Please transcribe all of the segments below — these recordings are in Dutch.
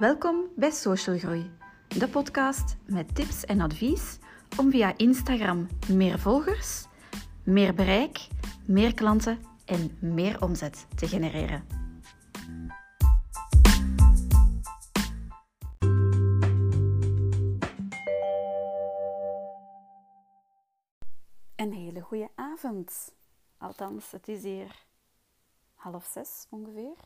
Welkom bij Social Groei, de podcast met tips en advies om via Instagram meer volgers, meer bereik, meer klanten en meer omzet te genereren. Een hele goede avond. Althans, het is hier half zes ongeveer.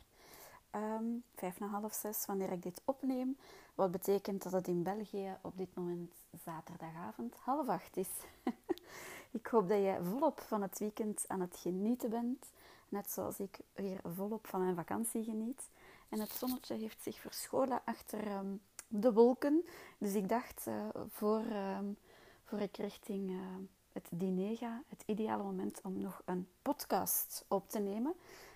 Um, vijf na half zes wanneer ik dit opneem. Wat betekent dat het in België op dit moment zaterdagavond half acht is. ik hoop dat je volop van het weekend aan het genieten bent. Net zoals ik weer volop van mijn vakantie geniet. En het zonnetje heeft zich verscholen achter um, de wolken. Dus ik dacht, uh, voor, um, voor ik richting uh, het diner ga, het ideale moment om nog een podcast op te nemen.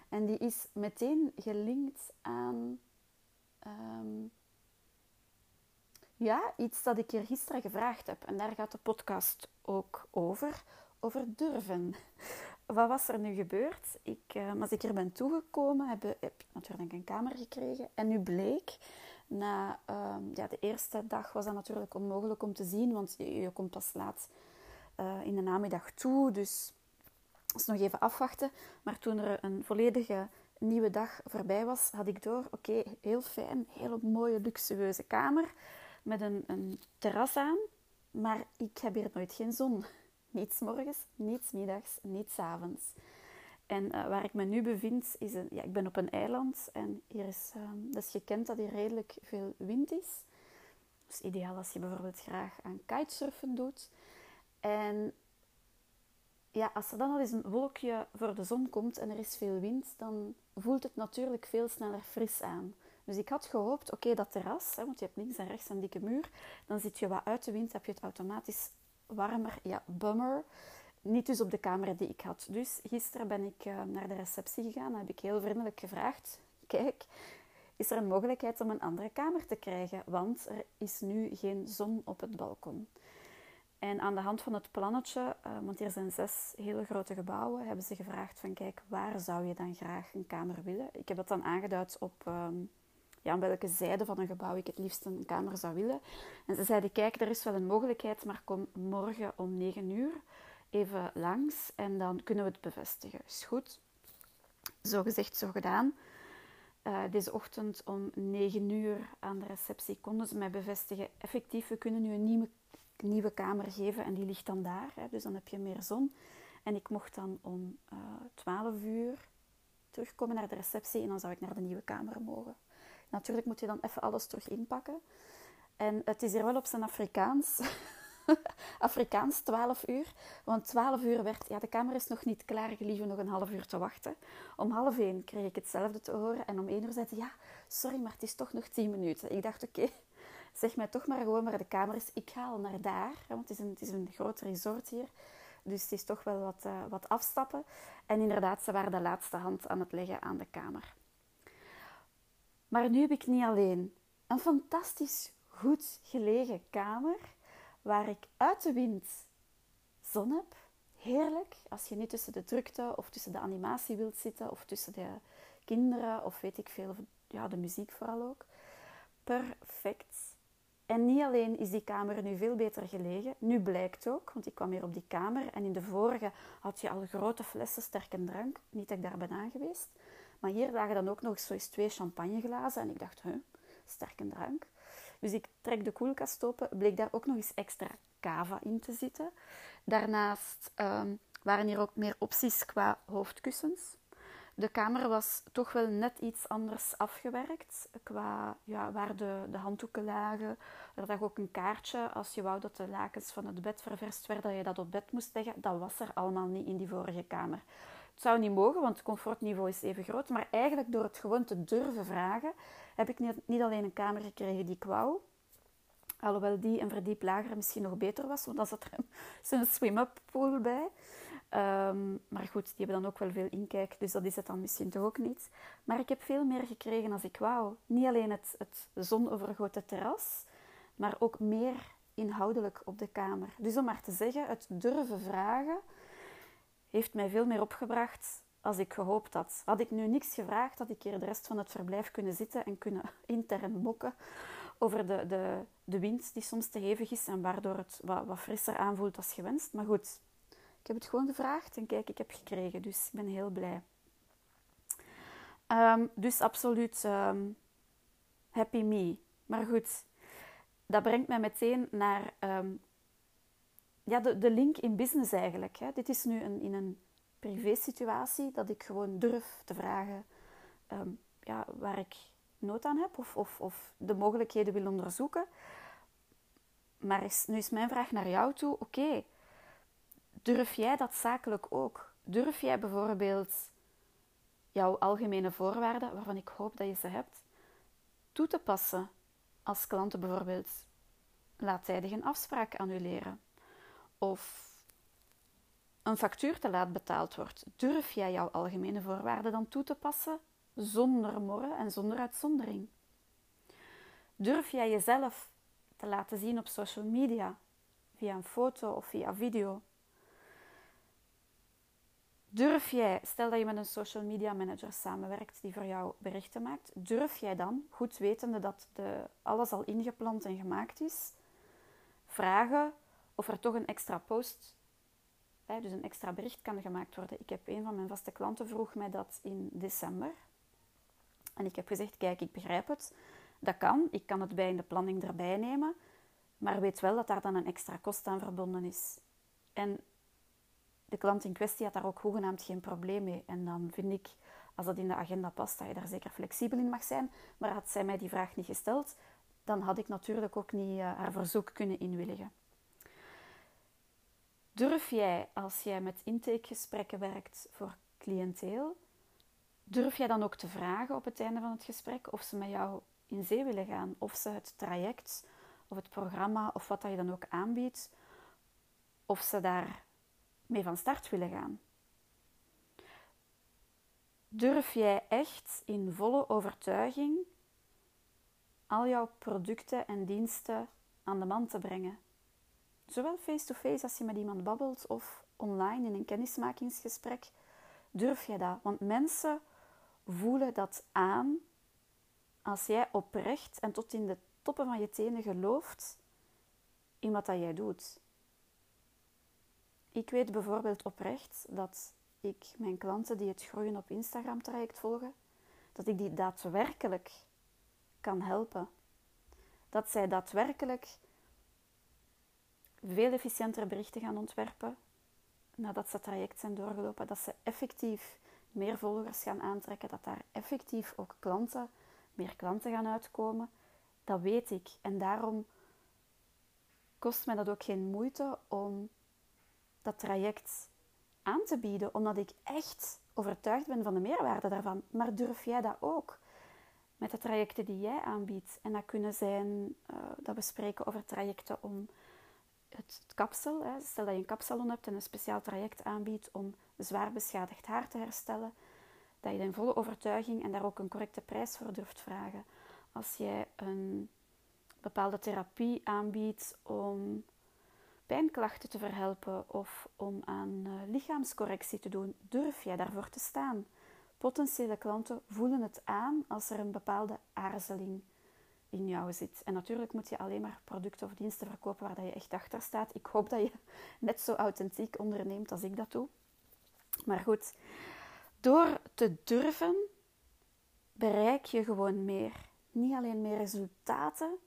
En die is meteen gelinkt aan um, ja, iets dat ik hier gisteren gevraagd heb. En daar gaat de podcast ook over. Over durven. Wat was er nu gebeurd? Ik, uh, als ik er ben toegekomen, heb, heb natuurlijk een kamer gekregen. En nu bleek, na um, ja, de eerste dag was dat natuurlijk onmogelijk om te zien, want je, komt pas laat uh, in de namiddag toe. Dus is nog even afwachten. Maar toen er een volledige nieuwe dag voorbij was, had ik door, oké, heel fijn, hele mooie, luxueuze kamer met een, een terras aan. Maar ik heb hier nooit geen zon. Niets morgens, niets middags, niets avonds. En uh, waar ik me nu bevind, is een, ja, ik ben op een eiland en hier is, uh, dat is gekend dat hier redelijk veel wind is. Dus ideaal als je bijvoorbeeld graag aan kitesurfen doet. En ja, als er dan al eens een wolkje voor de zon komt en er is veel wind, dan voelt het natuurlijk veel sneller fris aan. Dus ik had gehoopt, oké, dat terras, hè, want je hebt links en rechts een dikke muur, dan zit je wat uit de wind, heb je het automatisch warmer. Ja, bummer. Niet dus op de kamer die ik had. Dus gisteren ben ik uh, naar de receptie gegaan en heb ik heel vriendelijk gevraagd, kijk, is er een mogelijkheid om een andere kamer te krijgen? Want er is nu geen zon op het balkon. En aan de hand van het plannetje, uh, want hier zijn zes hele grote gebouwen, hebben ze gevraagd van kijk, waar zou je dan graag een kamer willen? Ik heb het dan aangeduid op um, ja, aan welke zijde van een gebouw ik het liefst een kamer zou willen. En ze zeiden kijk, er is wel een mogelijkheid, maar kom morgen om 9 uur even langs en dan kunnen we het bevestigen. Is goed. Zo gezegd, zo gedaan. Uh, deze ochtend om 9 uur aan de receptie konden ze mij bevestigen. Effectief, we kunnen nu een nieuwe nieuwe kamer geven en die ligt dan daar. Hè, dus dan heb je meer zon. En ik mocht dan om uh, eh, 12 uur terugkomen naar de receptie en dan zou ik naar de nieuwe kamer mogen. Natuurlijk moet je dan even alles terug inpakken. En het is hier wel op zijn Afrikaans. Afrikaans 12 uur. Want 12 uur werd, ja, de kamer is nog niet klaar, gelieve nog een half uur te wachten. Om half één kreeg ik hetzelfde te horen. En om één uur zei ze, ja, sorry, maar het is toch nog 10 minuten. Ik dacht, oké, zeg mij toch maar gewoon waar de kamer is. Ik ga al naar daar, want het is een, het is een groot resort hier. Dus het is toch wel wat, uh, wat afstappen. En inderdaad, ze waren de laatste hand aan het leggen aan de kamer. Maar nu heb ik niet alleen een fantastisch goed gelegen kamer, waar ik uit de wind zon heb. Heerlijk, als je niet tussen de drukte of tussen de animatie wilt zitten, of tussen de kinderen, of weet ik veel, ja, de muziek vooral ook. Perfect. En niet alleen is die kamer nu veel beter gelegen, nu blijkt ook, want ik kwam hier op die kamer en in de vorige had je al grote flessen sterke drank. Niet dat ik daar ben aan geweest. Maar hier lagen dan ook nog eens, zo eens twee champagneglazen en ik dacht, huh, sterke drank. Dus ik trek de koelkast open, bleek daar ook nog eens extra cava in te zitten. Daarnaast um, waren hier ook meer opties qua hoofdkussens. De kamer was toch wel net iets anders afgewerkt qua ja, waar de, de handdoeken lagen. Er lag ook een kaartje als je wou dat de lakens van het bed ververst werden, dat je dat op bed moest leggen. Dat was er allemaal niet in die vorige kamer. Het zou niet mogen, want het comfortniveau is even groot. Maar eigenlijk door het gewoon te durven vragen, heb ik niet, niet alleen een kamer gekregen die ik wou. Alhoewel die een verdiep lager misschien nog beter was, want dan zat er een, een swim-up pool bij. Um, maar goed, die hebben dan ook wel veel inkijk, dus dat is het dan misschien toch ook niet. Maar ik heb veel meer gekregen als ik wou. Niet alleen het, het zonovergoten terras, maar ook meer inhoudelijk op de kamer. Dus om maar te zeggen, het durven vragen heeft mij veel meer opgebracht als ik gehoopt had. Had ik nu niks gevraagd, had ik hier de rest van het verblijf kunnen zitten en kunnen intern mokken over de, de, de wind die soms te hevig is en waardoor het wat, wat frisser aanvoelt als gewenst. Maar goed, heb het gewoon gevraagd en kijk, ik heb gekregen, dus ik ben heel blij. Ehm, dus absoluut ehm, happy me. Maar goed, dat brengt mij meteen naar ehm, ja, de, de link in business eigenlijk. Hè. Dit is nu een, in een privé-situatie dat ik gewoon durf te vragen ja, waar ik nood aan heb of, of, of de mogelijkheden wil onderzoeken. Maar is, nu is mijn vraag naar jou toe: oké, durf jij dat zakelijk ook? Durf jij bijvoorbeeld jouw algemene voorwaarden, waarvan ik hoop dat je ze hebt, toe te passen als klanten bijvoorbeeld laattijdig een afspraak annuleren of een factuur te laat betaald wordt, durf jij jouw algemene voorwaarden dan toe te passen zonder morren en zonder uitzondering? Durf jij jezelf te laten zien op social media, via een foto of via video? Durf jij, stel dat je met een social media manager samenwerkt die voor jou berichten maakt, durf jij dan, goed wetende dat de, alles al ingepland en gemaakt is, vragen of er toch een extra post, hè, dus een extra bericht kan gemaakt worden. Ik heb een van mijn vaste klanten vroeg mij dat in december. En ik heb gezegd, kijk, ik begrijp het. Dat kan. Ik kan het bij in de planning erbij nemen. Maar weet wel dat daar dan een extra kost aan verbonden is. En de klant in kwestie had daar ook hoegenaamd geen probleem mee. En dan vind ik, als dat in de agenda past, dat je daar zeker flexibel in mag zijn. Maar had zij mij die vraag niet gesteld, dan had ik natuurlijk ook niet uh, haar verzoek kunnen inwilligen. Durf jij, als jij met intakegesprekken werkt voor cliënteel, durf jij dan ook te vragen op het einde van het gesprek of ze met jou in zee willen gaan, of ze het traject of het programma of wat dat je dan ook aanbiedt, of ze daar mee van start willen gaan? Durf jij echt in volle overtuiging al jouw producten en diensten aan de man te brengen? Zowel face-to-face als je met iemand babbelt of online in een kennismakingsgesprek. Durf jij dat? Want mensen voelen dat aan als jij oprecht en tot in de toppen van je tenen gelooft in wat dat jij doet. Ik weet bijvoorbeeld oprecht dat ik mijn klanten die het groeien op Instagram traject volgen, dat ik die daadwerkelijk kan helpen. Dat zij daadwerkelijk veel efficiënter berichten gaan ontwerpen nadat ze het traject zijn doorgelopen. Dat ze effectief meer volgers gaan aantrekken. Dat daar effectief ook klanten, meer klanten gaan uitkomen. Dat weet ik. En daarom kost mij dat ook geen moeite om dat traject aan te bieden, omdat ik echt overtuigd ben van de meerwaarde daarvan. Maar durf jij dat ook? Met de trajecten die jij aanbiedt. En dat kunnen zijn uh, dat we spreken over trajecten om het, kapsel. Hè. Stel dat je een kapsalon hebt en een speciaal traject aanbiedt om zwaar beschadigd haar te herstellen. Dat je in volle overtuiging en daar ook een correcte prijs voor durft vragen. Als jij een bepaalde therapie aanbiedt om pijnklachten te verhelpen of om aan uh, lichaamscorrectie te doen, durf jij daarvoor te staan. Potentiële klanten voelen het aan als er een bepaalde aarzeling in jou zit. En natuurlijk moet je alleen maar producten of diensten verkopen waar je echt achter staat. Ik hoop dat je net zo authentiek onderneemt als ik dat doe. Maar goed, door te durven bereik je gewoon meer. Niet alleen meer resultaten,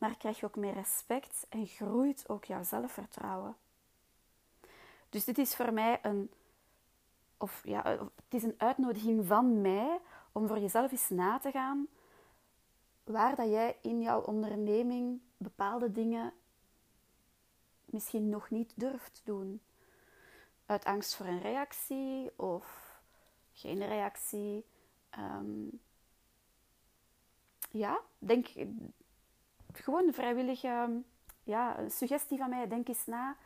maar krijg je ook meer respect en groeit ook jouw zelfvertrouwen. Dus dit is voor mij een, of ja, het is een uitnodiging van mij om voor jezelf eens na te gaan waar dat jij in jouw onderneming bepaalde dingen misschien nog niet durft doen. Uit angst voor een reactie of geen reactie. Ehm, ja, denk gewoon een vrijwillige ja, suggestie van mij. Denk eens na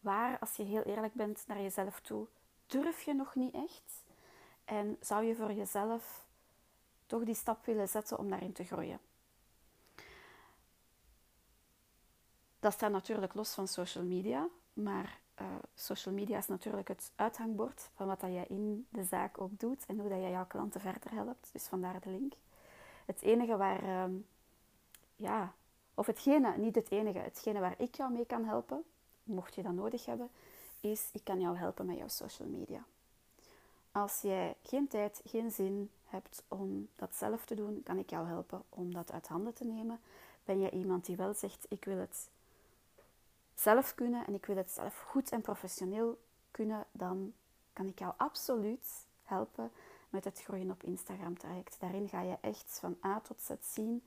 waar, als je heel eerlijk bent naar jezelf toe, durf je nog niet echt? En zou je voor jezelf toch die stap willen zetten om daarin te groeien? Dat staat natuurlijk los van social media, maar uh, social media is natuurlijk het uithangbord van wat dat jij in de zaak ook doet en hoe dat jouw klanten verder helpt. Dus vandaar de link. Het enige waar, ehm, ja, of hetgene, niet het enige, hetgene waar ik jou mee kan helpen, mocht je dat nodig hebben, is ik kan jou helpen met jouw social media. Als jij geen tijd, geen zin hebt om dat zelf te doen, kan ik jou helpen om dat uit handen te nemen. Ben je iemand die wel zegt, ik wil het zelf kunnen en ik wil het zelf goed en professioneel kunnen, dan kan ik jou absoluut helpen met het groeien op Instagram traject. Daarin ga je echt van A tot Z zien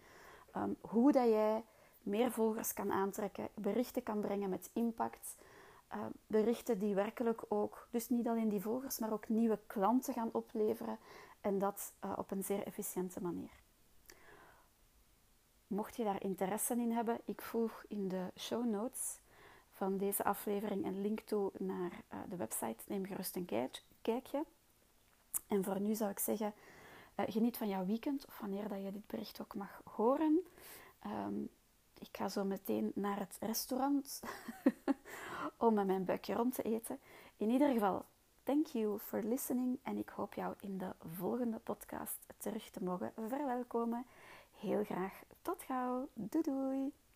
um, hoe dat jij meer volgers kan aantrekken, berichten kan brengen met impact, uh, berichten die werkelijk ook, dus niet alleen die volgers, maar ook nieuwe klanten gaan opleveren en dat uh, op een zeer efficiënte manier. Mocht je daar interesse in hebben, ik voeg in de show notes van deze aflevering een link toe naar uh, de website. Neem gerust een kijkje. En voor nu zou ik zeggen, geniet van jouw weekend of wanneer dat je dit bericht ook mag horen. Um, ik ga zo meteen naar het restaurant om met mijn buikje rond te eten. In ieder geval, thank you for listening en ik hoop jou in de volgende podcast terug te mogen verwelkomen. Heel graag tot gauw. Doei doei!